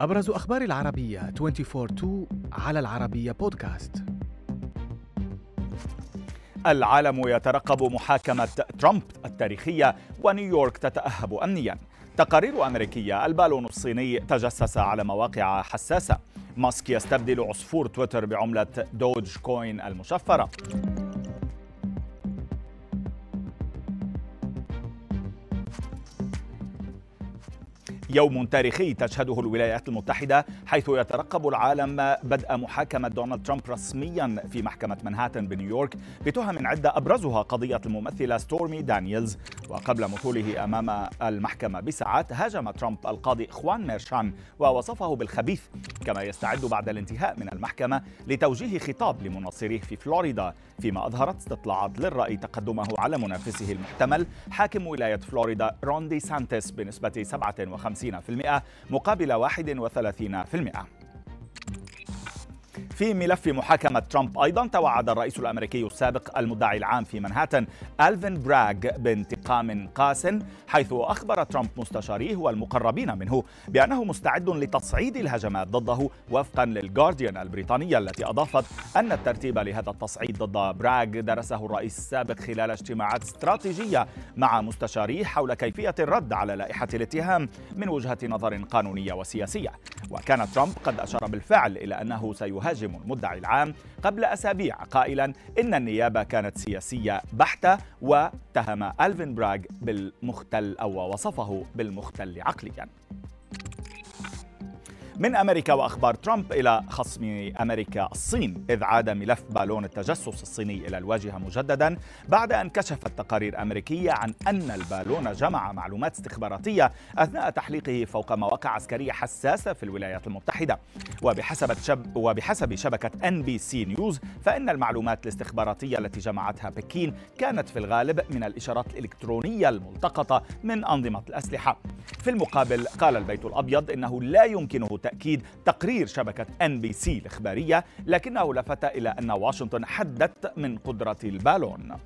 أبرز أخبار العربية 24 على العربية بودكاست. العالم يترقب محاكمة ترامب التاريخية ونيويورك تتأهب أمنيا. تقارير أمريكية البالون الصيني تجسس على مواقع حساسة. ماسك يستبدل عصفور تويتر بعملة دوج كوين المشفرة. يوم تاريخي تشهده الولايات المتحدة حيث يترقب العالم بدء محاكمة دونالد ترامب رسميا في محكمة منهاتن بنيويورك بتهم عدة أبرزها قضية الممثلة ستورمي دانييلز. وقبل مثوله أمام المحكمة بساعات هاجم ترامب القاضي خوان ميرشان ووصفه بالخبيث كما يستعد بعد الانتهاء من المحكمة لتوجيه خطاب لمناصريه في فلوريدا فيما أظهرت استطلاعات للرأي تقدمه على منافسه المحتمل حاكم ولاية فلوريدا رون ديسانتيس بنسبة 57% مقابل 31% في ملف محاكمة ترامب أيضا توعد الرئيس الأمريكي السابق المدعي العام في منهاتن ألفين براغ بانتقام قاس حيث أخبر ترامب مستشاريه والمقربين منه بأنه مستعد لتصعيد الهجمات ضده وفقا للجارديان البريطانية التي أضافت أن الترتيب لهذا التصعيد ضد براغ درسه الرئيس السابق خلال اجتماعات استراتيجية مع مستشاريه حول كيفية الرد على لائحة الاتهام من وجهة نظر قانونية وسياسية. وكان ترامب قد أشار بالفعل إلى أنه سيهاجم يهاجم المدعي العام قبل أسابيع قائلا إن النيابة كانت سياسية بحتة واتهم ألفين براغ بالمختل أو وصفه بالمختل عقليا. من أمريكا وأخبار ترامب إلى خصم أمريكا الصين إذ عاد ملف بالون التجسس الصيني إلى الواجهة مجددا بعد أن كشفت تقارير أمريكية عن أن البالون جمع معلومات استخباراتية أثناء تحليقه فوق مواقع عسكرية حساسة في الولايات المتحدة. وبحسب شب وبحسب شبكة ان بي سي نيوز فإن المعلومات الاستخباراتية التي جمعتها بكين كانت في الغالب من الإشارات الإلكترونية الملتقطة من أنظمة الأسلحة. في المقابل قال البيت الأبيض إنه لا يمكنه تأكيد تقرير شبكة ان بي سي الإخبارية لكنه لفت إلى أن واشنطن حدت من قدرة البالون.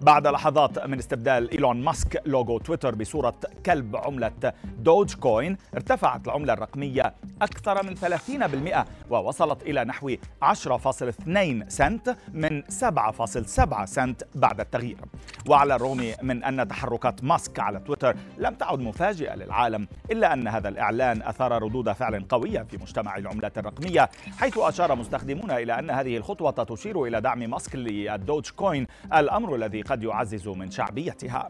بعد لحظات من استبدال إيلون ماسك لوجو تويتر بصورة كلب عملة دوج كوين ارتفعت العملة الرقمية أكثر من 30% ووصلت إلى نحو 10.2 سنت من 7.7 سنت بعد التغيير. وعلى الرغم من أن تحركات ماسك على تويتر لم تعد مفاجئة للعالم إلا أن هذا الإعلان أثار ردود فعل قوية في مجتمع العملات الرقمية حيث أشار مستخدمون إلى أن هذه الخطوة تشير إلى دعم ماسك للدوج كوين الأمر الذي قد يعزز من شعبيتها.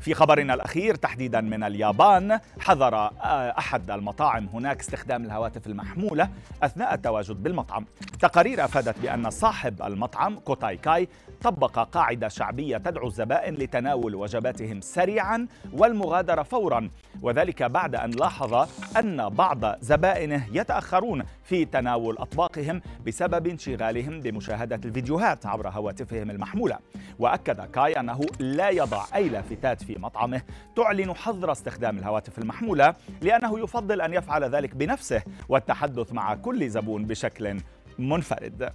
في خبرنا الأخير تحديدا من اليابان حذر آه، أحد المطاعم هناك استخدام الهواتف المحمولة أثناء التواجد بالمطعم. تقارير أفادت بأن صاحب المطعم كوتاي كاي طبق قاعدة شعبية تدعو الزبائن لتناول وجباتهم سريعا والمغادرة فورا. وذلك بعد أن لاحظ أن بعض زبائنه يتأخرون في تناول أطباقهم بسبب انشغالهم بمشاهدة الفيديوهات عبر هواتفهم المحمولة. وأكد كاي أنه لا يضع أي لافتات في مطعمه تعلن حظر استخدام الهواتف المحمولة لأنه يفضل أن يفعل ذلك بنفسه والتحدث مع كل زبون بشكل منفرد.